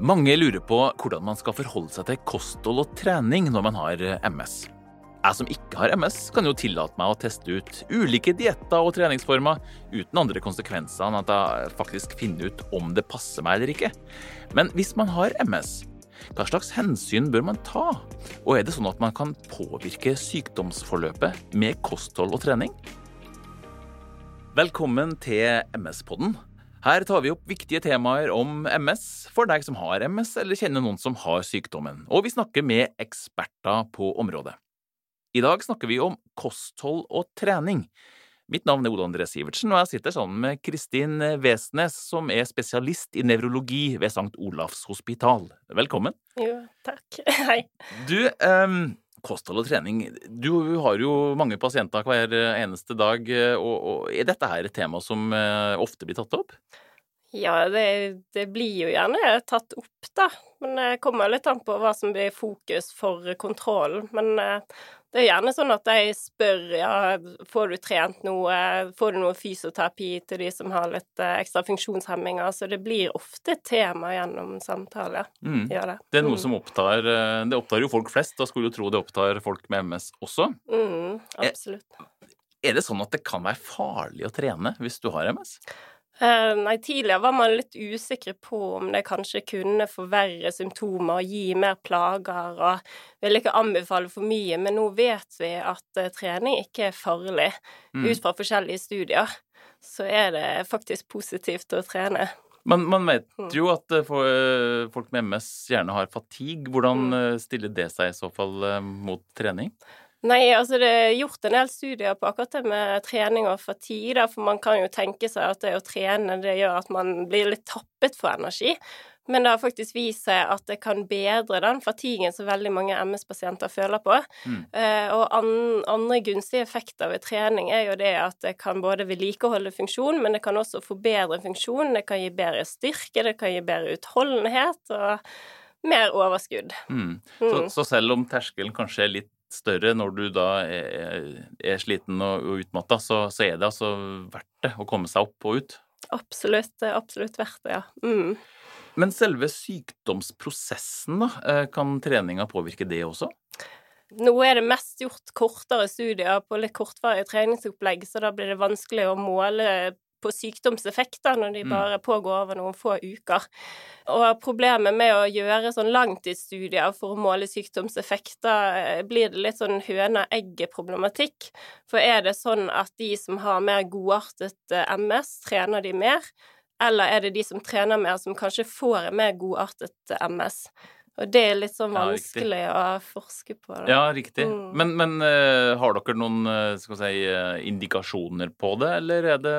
Mange lurer på hvordan man skal forholde seg til kosthold og trening når man har MS. Jeg som ikke har MS, kan jo tillate meg å teste ut ulike dietter og treningsformer uten andre konsekvenser enn at jeg faktisk finner ut om det passer meg eller ikke. Men hvis man har MS, hva slags hensyn bør man ta? Og er det sånn at man kan påvirke sykdomsforløpet med kosthold og trening? Velkommen til MS-podden. Her tar vi opp viktige temaer om MS for deg som har MS eller kjenner noen som har sykdommen, og vi snakker med eksperter på området. I dag snakker vi om kosthold og trening. Mitt navn er Ole André Sivertsen, og jeg sitter sammen med Kristin Vesnes, som er spesialist i nevrologi ved St. Olavs hospital. Velkommen. Jo, takk. Hei. Du, um, kosthold og trening. Du har jo mange pasienter hver eneste dag, og, og er dette her et tema som uh, ofte blir tatt opp? Ja, det, det, blir jo gjerne tatt opp, da. Men det kommer litt an på hva som blir fokus for kontrollen. Men det er gjerne sånn at de spør ja, får du trent noe, får du noe fysioterapi til de som har litt eh, ekstra funksjonshemminger, så det blir ofte et tema gjennom samtaler. Mm. Ja, det. det. er noe mm. som opptar eh, Det opptar jo folk flest, da skulle du tro det opptar folk med MS også. Mm, absolutt. Er, er det sånn at det kan være farlig å trene hvis du har MS? Uh, nei, tidligere var man litt usikre på om det kanskje kunne forverre symptomer og gi mer plager, og ville ikke anbefale for mye, men nå vet vi at uh, trening ikke er farlig. Mm. Ut fra forskjellige studier så er det faktisk positivt å trene. Men man vet mm. jo at uh, folk med MS gjerne har fatigue. Hvordan mm. stiller det seg i så fall mot trening? Nei, altså det er gjort en del studier på akkurat det med trening og fatigue, for man kan jo tenke seg at det å trene det gjør at man blir litt tappet for energi. Men det har faktisk vist seg at det kan bedre den fatiguen som veldig mange MS-pasienter føler på. Mm. Eh, og an, andre gunstige effekter ved trening er jo det at det kan både vedlikeholde funksjon, men det kan også forbedre funksjon. Det kan gi bedre styrke, det kan gi bedre utholdenhet og mer overskudd. Mm. Så, mm. så selv om terskelen kanskje er litt større når du da er, er sliten og, og utmatta, så, så, er det altså verdt det å komme seg opp og ut? Absolutt. Det er absolutt verdt det, ja. Mm. Men selve sykdomsprosessen, da, eh, kan treninga påvirke det også? Nå er det mest gjort kortere studier på litt kortvarige treningsopplegg, så da blir det vanskelig å måle på sykdomseffekter når de mm. bare pågår over noen få uker. Og problemet med å gjøre sånn langtidsstudier for å måle sykdomseffekter, eh, blir det litt sånn høna-egget-problematikk. For er det sånn at de som har mer godartet eh, MS, trener de mer? Eller er det de som trener mer, som kanskje får mer godartet eh, MS? Og det er litt sånn vanskelig ja, å forske på. Da. Ja, riktig. Mm. Men, men uh, har dere noen uh, skal si, uh, indikasjoner på det, eller er det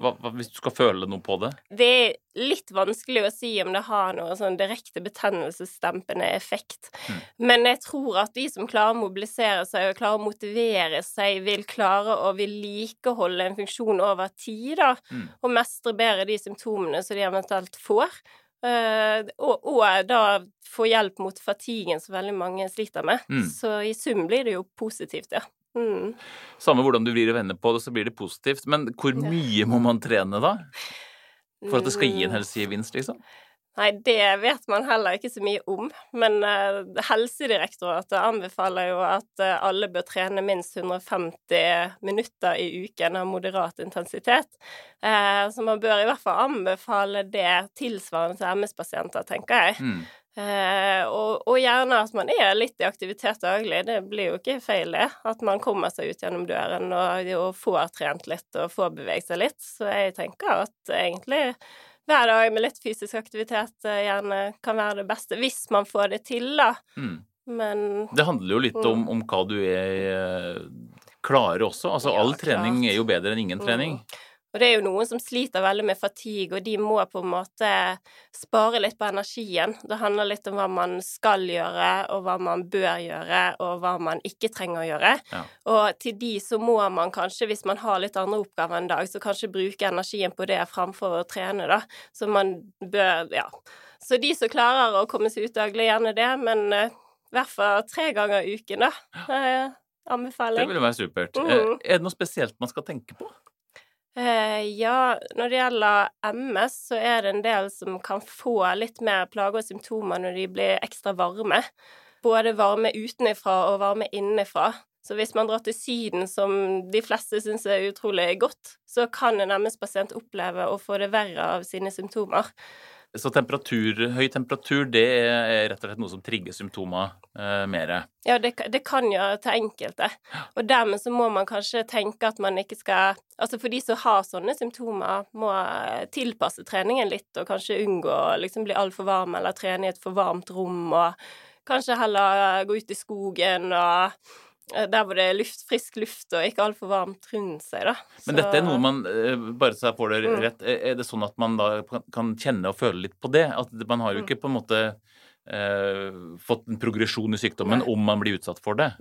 hva, hva, Hvis du skal føle noe på det? Det er litt vanskelig å si om det har noe sånn direkte betennelsesdempende effekt. Mm. Men jeg tror at de som klarer å mobilisere seg og klarer å motivere seg, vil klare å vedlikeholde en funksjon over tid, da, mm. og mestre bedre de symptomene som de eventuelt får. Uh, og, og, da få hjelp mot fatiguen som veldig mange sliter med. Mm. Så i sum blir det jo positivt, ja. Mm. Samme hvordan du vrir og vender på det, så blir det positivt. Men hvor mye må man trene da? For at det skal gi en mm. helsegevinst, liksom? Nei, det vet man heller ikke så mye om. Men uh, Helsedirektoratet anbefaler jo at uh, alle bør trene minst 150 minutter i uken av moderat intensitet. Uh, så man bør i hvert fall anbefale det tilsvarende til MS-pasienter, tenker jeg. Mm. Og, og, gjerne at man er litt i aktivitet daglig. Det blir jo ikke feil, det. At man kommer seg ut gjennom døren og, og får trent litt og får beveget seg litt. Så jeg tenker at egentlig hver dag med litt fysisk aktivitet eh, gjerne kan være det beste, hvis man får det til, da. Mm. Men Det handler jo litt mm. om, om hva du er eh, klarer også. Altså, ja, all trening er jo bedre enn ingen trening. Mm. Og det er jo noen som sliter veldig med fatigue, og de må på en måte spare litt på energien. Det handler litt om hva man skal gjøre, og hva man bør gjøre, og hva man ikke trenger å gjøre. Ja. Og til de så må man kanskje, hvis man har litt andre oppgaver en dag, så kanskje bruke energien på det framfor å trene, da. Så man bør Ja. Så de som klarer å komme seg ut daglig, gjerne det, men uh, i hvert fall tre ganger i uken, da. Anbefaling. Det ville være supert. Mm. Er det noe spesielt man skal tenke på? Eh, ja, når det gjelder MS, så er det en del som kan få litt mer plager og symptomer når de blir ekstra varme. Både varme utenifra og varme innenfra. Så hvis man drar til Syden, som de fleste syns er utrolig godt, så kan en MS-pasient oppleve å få det verre av sine symptomer. Så temperatur, høy temperatur det er rett og slett noe som trigger symptomer eh, mer? Ja, det, det, kan gjøre til enkelte. Og dermed så må man kanskje tenke at man ikke skal Altså for de som har sånne symptomer, må tilpasse treningen litt og kanskje unngå å liksom bli altfor varm eller trene i et for varmt rom, og kanskje heller gå ut i skogen og der hvor det er luft, frisk luft og ikke altfor varmt rundt seg, da. Så... Men dette er noe man, eh, bare så jeg får det mm. rett, er det sånn at man da kan kjenne og føle litt på det? At man har jo mm. ikke på en måte eh, fått en progresjon i sykdommen Nei. om man blir utsatt for det.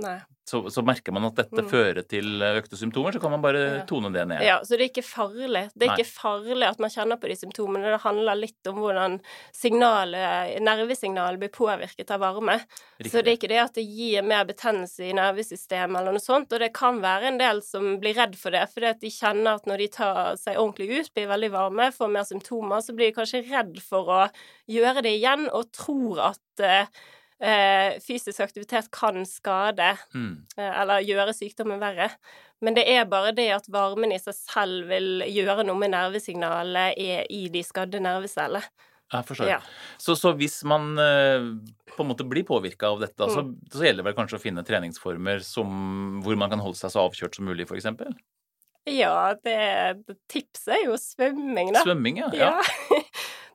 Så, så, merker man at dette mm. fører til økte symptomer, så kan man bare ja. tone det ned. Ja, så det er ikke farlig. Det er Nei. ikke farlig at man kjenner på de symptomene. Det handler litt om hvordan signalet, nervesignalet blir påvirket av varme. Riktig. Så det er ikke det at det gir mer betennelse i nervesystemet eller noe sånt. Og det kan være en del som blir redd for det, fordi at de kjenner at når de tar seg ordentlig ut, blir veldig varme, får mer symptomer, så blir de kanskje redd for å gjøre det igjen, og tror at eh, fysisk aktivitet kan skade mm. eh, eller gjøre sykdommen verre. Men det er bare det at varmen i seg selv vil gjøre noe med nervesignalet i, de skadde nervecellene. Jeg forstår. Ja. Så, så, hvis man eh, på en måte blir påvirka av dette, mm. så, så, gjelder det vel kanskje å finne treningsformer som, hvor man kan holde seg så avkjørt som mulig, f.eks.? Ja, det, tipset er jo svømming, da. Svømming, ja. ja.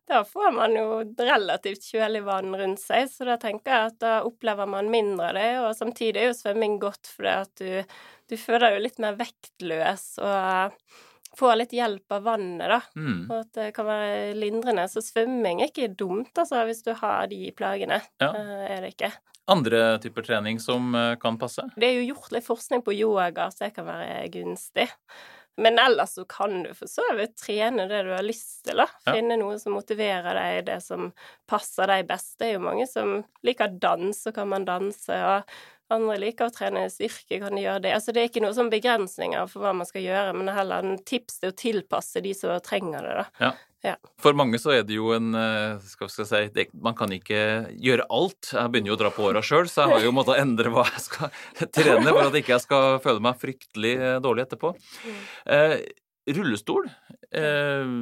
da får man jo relativt kjølig vann rundt seg, så da tenker jeg at da opplever man mindre av det. Og samtidig er jo svømming godt fordi at du, du føler deg jo litt mer vektløs og får litt hjelp av vannet, da. Mm. Og at det kan være lindrende. Så svømming er ikke dumt, altså, hvis du har de plagene. Ja. Uh, er det ikke. Andre typer trening som uh, kan passe? Det er jo gjort litt forskning på yoga, så det kan være gunstig. Men ellers så kan du for så vidt trene det du har lyst til, da. Finne ja. noe som motiverer deg, det som passer deg best. Det er jo mange som liker dans, så kan man danse. Og andre liker å trene styrke, kan de gjøre det. Altså det er ikke noen sånn begrensninger for hva man skal gjøre, men heller en tips til å tilpasse de som trenger det, da. Ja. Ja. For mange så er det jo en eh, skal vi si, det, Man kan ikke gjøre alt. Jeg begynner jo å dra på åra sjøl, så jeg har jo måttet endre hva jeg skal trene for at ikke jeg skal føle meg fryktelig eh, dårlig etterpå. Eh, rullestol. Eh,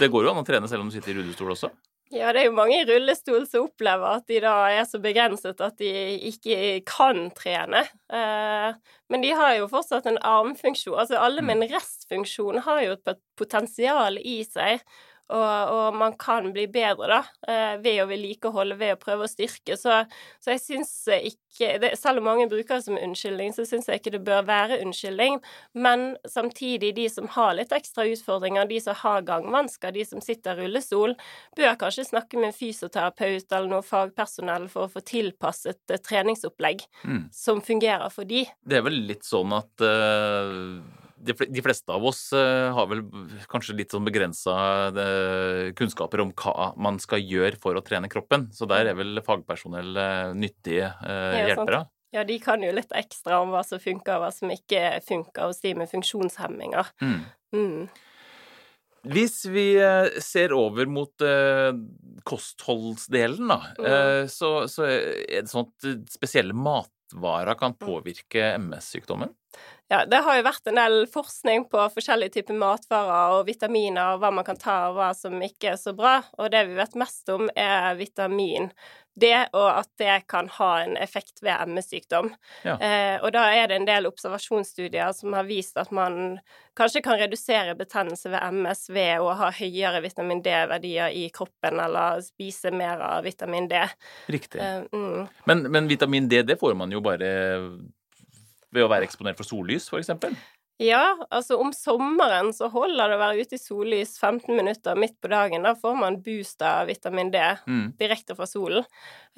det går jo an å trene selv om du sitter i rullestol også? Ja, det er jo mange i rullestol som opplever at de da er så begrenset at de ikke kan trene. Eh, men de har jo fortsatt en armfunksjon. Altså alle med en mm. restfunksjon har jo et potensial i seg og, og, man kan bli bedre, da, eh, ved å vedlikeholde, ved å prøve å styrke. Så, så jeg syns ikke det, Selv om mange bruker det som unnskyldning, så syns jeg ikke det bør være unnskyldning. Men samtidig, de som har litt ekstra utfordringer, de som har gangvansker, de som sitter i rullestol, bør kanskje snakke med en fysioterapeut eller noe fagpersonell for å få tilpasset treningsopplegg mm. som fungerer for de. Det er vel litt sånn at uh de fleste av oss eh, har vel kanskje litt sånn begrensa eh, kunnskaper om hva man skal gjøre for å trene kroppen. Så der er vel fagpersonell eh, nyttige hjelpere. Ja, de kan jo litt ekstra om hva som funker, og hva som ikke funker hos de med funksjonshemminger. Mm. Mm. Hvis vi ser over mot kostholdsdelen, da, mm. eh, så, så, er det sånn at spesielle matvarer kan mm. påvirke MS-sykdommen? Ja, det har jo vært en del forskning på forskjellige typer matvarer og vitaminer, og hva man kan ta og hva som ikke er så bra, og det vi vet mest om, er vitamin D, og at det kan ha en effekt ved MS-sykdom. Ja. Eh, og da er det en del observasjonsstudier som har vist at man kanskje kan redusere betennelse ved MS ved å ha høyere vitamin D-verdier i kroppen, eller spise mer av vitamin D. Riktig. Eh, mm. men, men vitamin D, det får man jo bare ved å være eksponert for sollys, f.eks.? Ja, altså om sommeren så holder det å være ute i sollys 15 minutter midt på dagen. Da får man boost av vitamin D mm. direkte fra solen.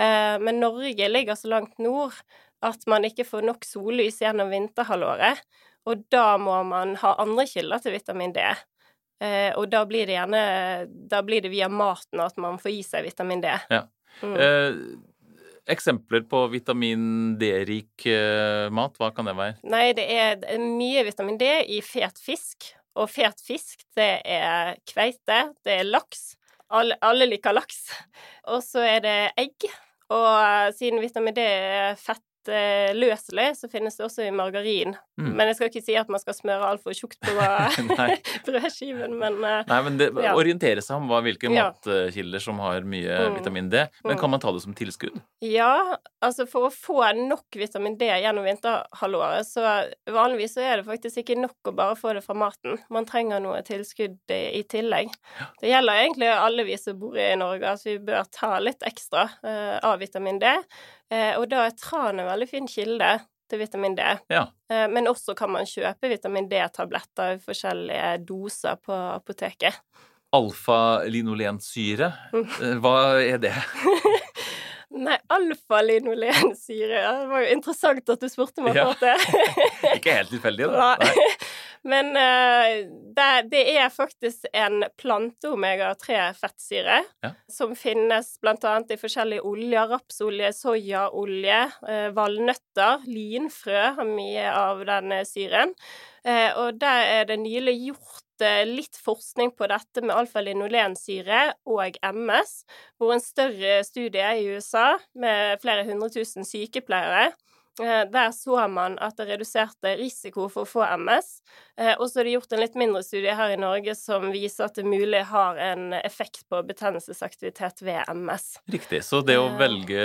Eh, men Norge ligger så langt nord at man ikke får nok sollys gjennom vinterhalvåret. Og da må man ha andre kilder til vitamin D. Eh, og da blir det gjerne Da blir det via maten at man får i seg vitamin D. Ja. Mm. Eh, Eksempler på vitamin D-rik eh, mat, hva kan det være? Nei, det er mye vitamin D i fet fisk og fet fisk, det er kveite, det er laks. Alle, alle liker laks. Og så er det egg. Og siden vitamin D er fett løselig, så finnes det også i margarin. Mm. Men jeg skal ikke si at man skal smøre altfor tjukt på brødskiven, men uh, Nei, men det, ja. orientere seg om hva, hvilke ja. matkilder som har mye mm. vitamin D. Men mm. kan man ta det som tilskudd? Ja, altså for å få nok vitamin D gjennom vinterhalvåret, så vanligvis så er det faktisk ikke nok å bare få det fra maten. Man trenger noe tilskudd i, i tillegg. Ja. Det gjelder egentlig alle vi som bor i Norge, at vi bør ta litt ekstra uh, av vitamin D. Eh, og da er tran en veldig fin kilde til vitamin D. Ja. Eh, men også kan man kjøpe vitamin D-tabletter i forskjellige doser på apoteket. Alfa-linolensyre, mm. eh, hva er det? Nei, alfa-linolensyre Det var jo interessant at du spurte meg ja. det. Ikke helt tilfeldig, da. Nei. Men uh, det, det, er faktisk en plante-omega-3-fettsyre ja. som finnes annet i forskjellige oljer. Rapsolje, soyaolje, uh, valnøtter, linfrø har mye av den syren. Uh, og der er det nylig gjort litt forskning på dette med alfa-linolensyre og MS, hvor en større studie i USA med flere hundre tusen sykepleiere Eh, der så man at det reduserte risiko for å få MS. Eh, og så er det gjort en litt mindre studie her i Norge som viser at det mulig har en effekt på betennelsesaktivitet ved MS. Riktig. Så det å eh. velge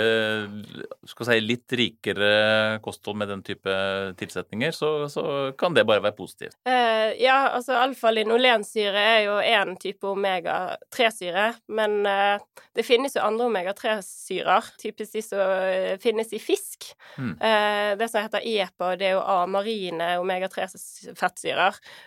skal si, litt rikere kosthold med den type tilsetninger, så, så kan det bare være positivt? ja, altså alfa-linolensyre er jo én type omega-3-syre, men det finnes jo andre omega-3-syrer, typisk de som finnes i fisk. Mm. Eh, det som heter EPA, det er jo A, marine omega-3-fettsyrer.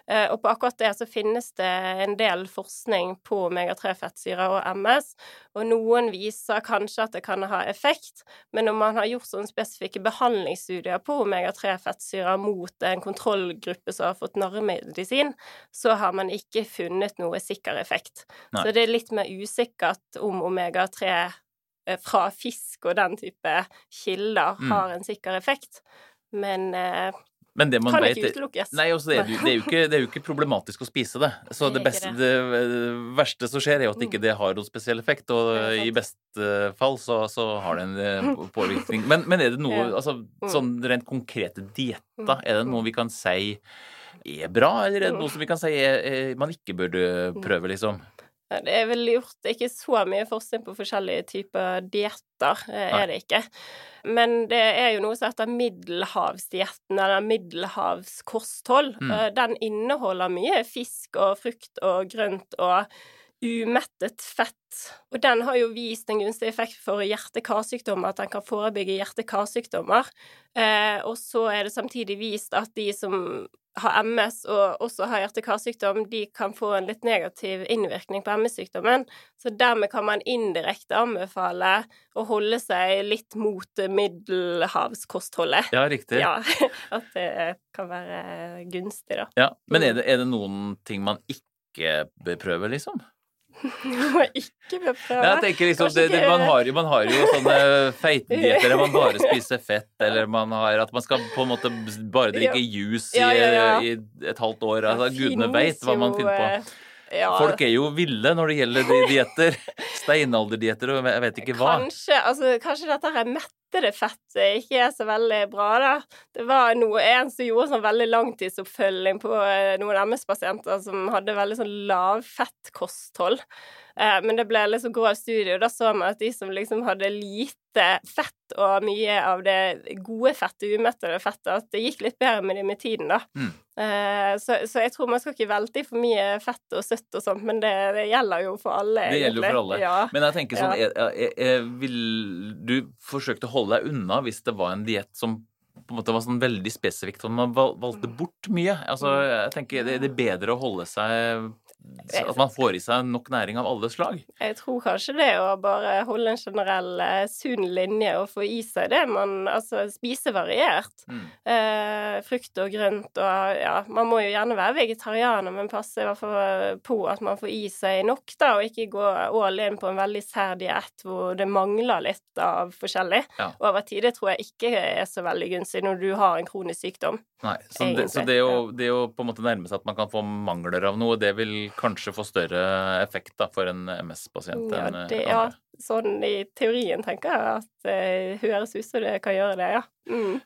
Eh, og på akkurat det så finnes det en del forskning på omega-3-fettsyrer og MS, og noen viser kanskje at det kan ha effekt, men når man har gjort sånne spesifikke behandlingsstudier på omega-3-fettsyrer mot en kontrollgruppe som har fått narremedisin, så har man ikke funnet noe sikker effekt. Nei. Så det er litt mer usikkert om omega-3 Eh, fra fisk og den type kilder mm. har en sikker effekt. Men, eh, men det man kan vet, ikke utelukkes. Nei, også, det, er, det, er ikke, det, er jo ikke, problematisk å spise det. Så det, beste, det, verste som skjer, er jo at ikke mm. det har noen spesiell effekt. Og i beste fall så, så har det en eh, påvirkning. Men, men, er det noe altså, mm. sånn rent konkrete dietter, er det noe vi kan si er bra, eller er det noe som vi kan si er, er, man ikke burde prøve, liksom? Det er vel gjort ikke så mye forskning på forskjellige typer dietter, eh, er det ikke. Men det er jo noe som heter middelhavsdietten, eller middelhavskosthold. Mm. Eh, den inneholder mye fisk og frukt og grønt og umettet fett. Og den har jo vist en gunstig effekt for hjerte-karsykdommer, at den kan forebygge hjerte-karsykdommer. Eh, og så er det samtidig vist at de som har MS og også har hjerte-karsykdom, de kan få en litt negativ innvirkning på MS-sykdommen. Så dermed kan man indirekte anbefale å holde seg litt mot middelhavskostholdet. Ja, riktig. Ja, At det kan være gunstig, da. Ja, Men er det, er det noen ting man ikke bør prøve, liksom? Må ikke prøve. Jeg tenker liksom, det, det, man, har jo, man, har jo, sånne feitdietter der man bare spiser fett, eller man har at man skal på en måte bare drikke juice i, i et halvt år. Altså, Gudene veit hva man finner på. Eh, ja. Folk er jo ville når det gjelder de dietter. Steinalderdietter og jeg vet ikke hva. Kanskje, altså, kanskje dette er mettede fettet ikke er så veldig bra, da. Det var noe, en som gjorde sånn veldig langtidsoppfølging på eh, noen MS-pasienter som hadde veldig sånn lavfettkosthold. Eh, men det ble liksom grå studie, og da så man at de som liksom hadde lite fett og mye av det gode fettet, umettede fettet, at det gikk litt bedre med dem med tiden, da. Mm. Eh, så, så, jeg tror man skal ikke velte i for mye fett og søtt og sånt, men det, det gjelder jo for alle. Det gjelder jo for alle. Ja. Men jeg tenker sånn, jeg, jeg, jeg, vil du forsøkte å holde deg unna hvis det var en diett som på en måte var sånn veldig spesifikt, og man valgte bort mye. Altså, jeg tenker Det er bedre å holde seg at man får i seg nok næring av alle slag? Jeg tror kanskje det å bare holde en generell eh, sunn linje og få i seg det man Altså spise variert. Mm. Eh, frukt og grønt og ja Man må jo gjerne være vegetarianer, men passe i hvert fall på at man får i seg nok, da, og ikke gå all in på en veldig sær diett hvor det mangler litt av forskjellig ja. over tid. Det tror jeg ikke er så veldig gunstig når du har en kronisk sykdom. Nei, så, det, så det, å, det, å, på en måte nærme seg at man kan få mangler av noe, det vil kanskje få større effekt da, for en MS-pasient ja, enn det, ja, sånn i teorien tenker jeg at det høres ut som det kan gjøre det, ja. Mm.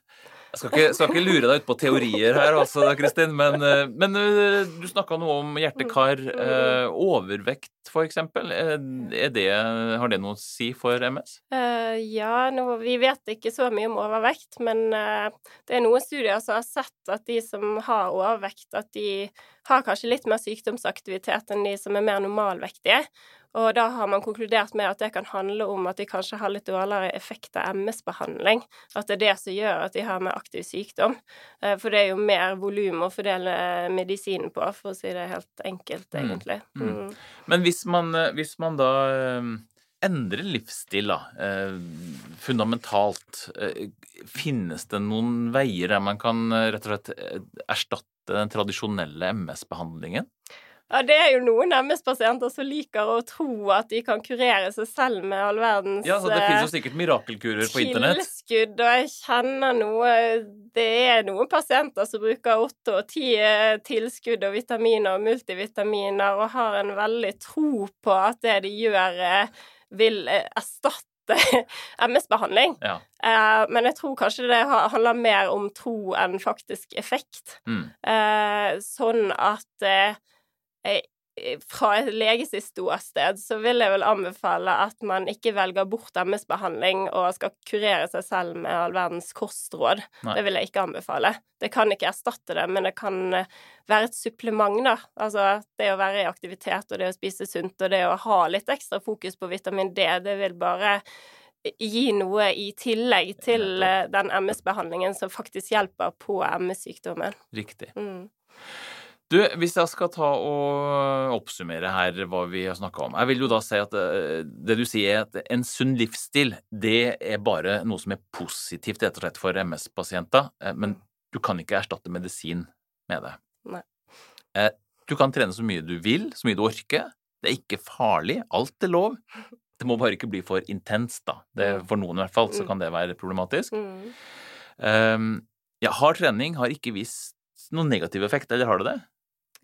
Jeg skal ikke, skal ikke, lure deg ut på teorier her, altså, Kristin, men, eh, men eh, du snakka noe om hjerte-kar. Eh, overvekt, for. Det, har det noe å si for MS? Uh, ja, no, vi vet ikke så mye om overvekt, men uh, det er noen studier som har sett at de som har overvekt, at de har kanskje litt mer sykdomsaktivitet enn de som er mer normalvektige. Og da har man konkludert med at det kan handle om at de kanskje har litt dårligere effekt av MS-behandling. At det er det som gjør at de har mer aktiv sykdom. Eh, for det er jo mer volum å fordele medisinen på, for å si det helt enkelt, mm. egentlig. Mm. Mm. Men hvis man, eh, hvis man, da eh, endrer livsstil, da, fundamentalt, finnes det noen veier der man kan rett og slett erstatte den tradisjonelle MS-behandlingen? Ja, det er jo noen MS-pasienter som liker å tro at de kan kurere seg selv med all verdens Ja, så det finnes jo eh, sikkert mirakelkurer på internett. Tilskudd, og jeg kjenner noe Det er noen pasienter som bruker åtte og ti eh, tilskudd og vitaminer og multivitaminer, og har en veldig tro på at det de gjør, eh, vil erstatte MS-behandling. Ja. men jeg tror kanskje det handler mer om tro enn faktisk effekt. Mm. sånn at fra et leges ståsted så vil jeg vel anbefale at man ikke velger bort MS-behandling og skal kurere seg selv med all verdens kostråd. Nei. Det vil jeg ikke anbefale. Det kan ikke erstatte det, men det kan eh, være et supplement, da. Altså det å være i aktivitet og det å spise sunt og det å ha litt ekstra fokus på vitamin D, det vil bare gi noe i tillegg til eh, den MS-behandlingen som faktisk hjelper på MS-sykdommen. Riktig. Mm. Du, hvis jeg skal ta og oppsummere her hva vi har snakka om Jeg vil jo da si at eh, det du sier, er at en sunn livsstil, det er bare noe som er positivt rett og slett for MS-pasienter, eh, men du kan ikke erstatte medisin med det. Nei. Eh, du kan trene så mye du vil, så mye du orker. Det er ikke farlig. Alt er lov. Det må bare ikke bli for intenst, da. Det, mm. for noen i hvert fall så mm. kan det være problematisk. Mm. Um, ja, hard trening har ikke vist noen negativ effekt, eller har det det?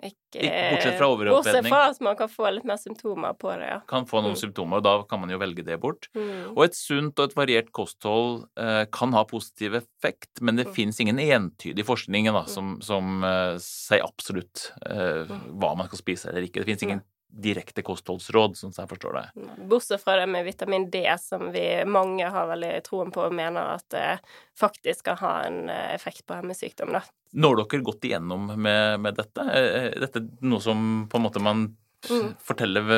Ikke, bortsett fra overoppheting. Bortsett fra at man kan få litt mer symptomer på det, ja. Kan få noen mm. symptomer, og da kan man jo velge det bort. Mm. Og et sunt og et variert kosthold eh, kan ha positiv effekt, men det mm. fins ingen entydig forskning da, mm. som, som eh, sier absolutt eh, mm. hva man skal spise eller ikke. Det fins ingen direkte kostholdsråd, sånn som jeg forstår det. Bortsett fra det med vitamin D, som vi mange har veldig troen på og mener at det faktisk skal ha en eh, effekt på hemmesykdom. Da. Når dere gått igjennom med, med dette? Er dette noe som på en måte man mm. forteller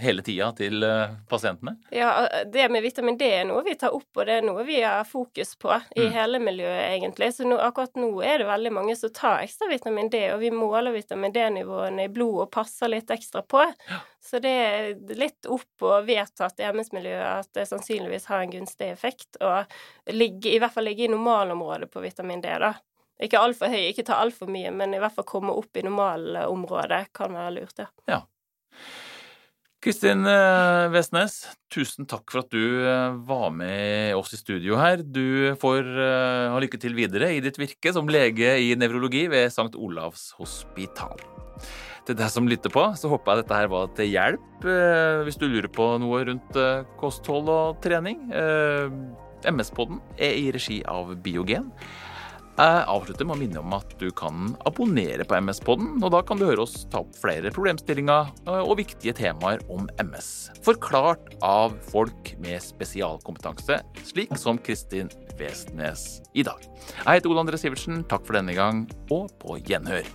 hele tida til eh, pasientene? Ja, det med vitamin D er noe vi tar opp, og det er noe vi har fokus på i mm. hele miljøet, egentlig. Så nå, akkurat nå er det veldig mange som tar ekstra vitamin D, og vi måler vitamin D-nivåene i blodet og passer litt ekstra på. Ja. Så det er litt opp og vedtatt i MS-miljøet at det sannsynligvis har en gunstig effekt, og ligge, i hvert fall ligge i normalområdet på vitamin D, da. Ikke altfor høy, ikke ta altfor mye, men i hvert fall komme opp i normalområdet kan være lurt, ja. ja. Kristin eh, Vestnes, tusen takk for at du eh, var med oss i studio her. Du får eh, ha lykke til videre i ditt virke som lege i nevrologi ved St. Olavs hospital. Til deg som lytter på, så håper jeg dette her var til hjelp hvis du lurer på noe rundt kosthold og trening. MS-podden er i regi av Biogen. Jeg avslutter med å minne om at du kan abonnere på MS-podden, og da kan du høre oss ta opp flere problemstillinger eh, og viktige temaer om MS. Forklart av folk med spesialkompetanse, slik som Kristin Westnes i dag. Jeg heter Ole André Sivertsen, takk for denne gang, og på gjenhør.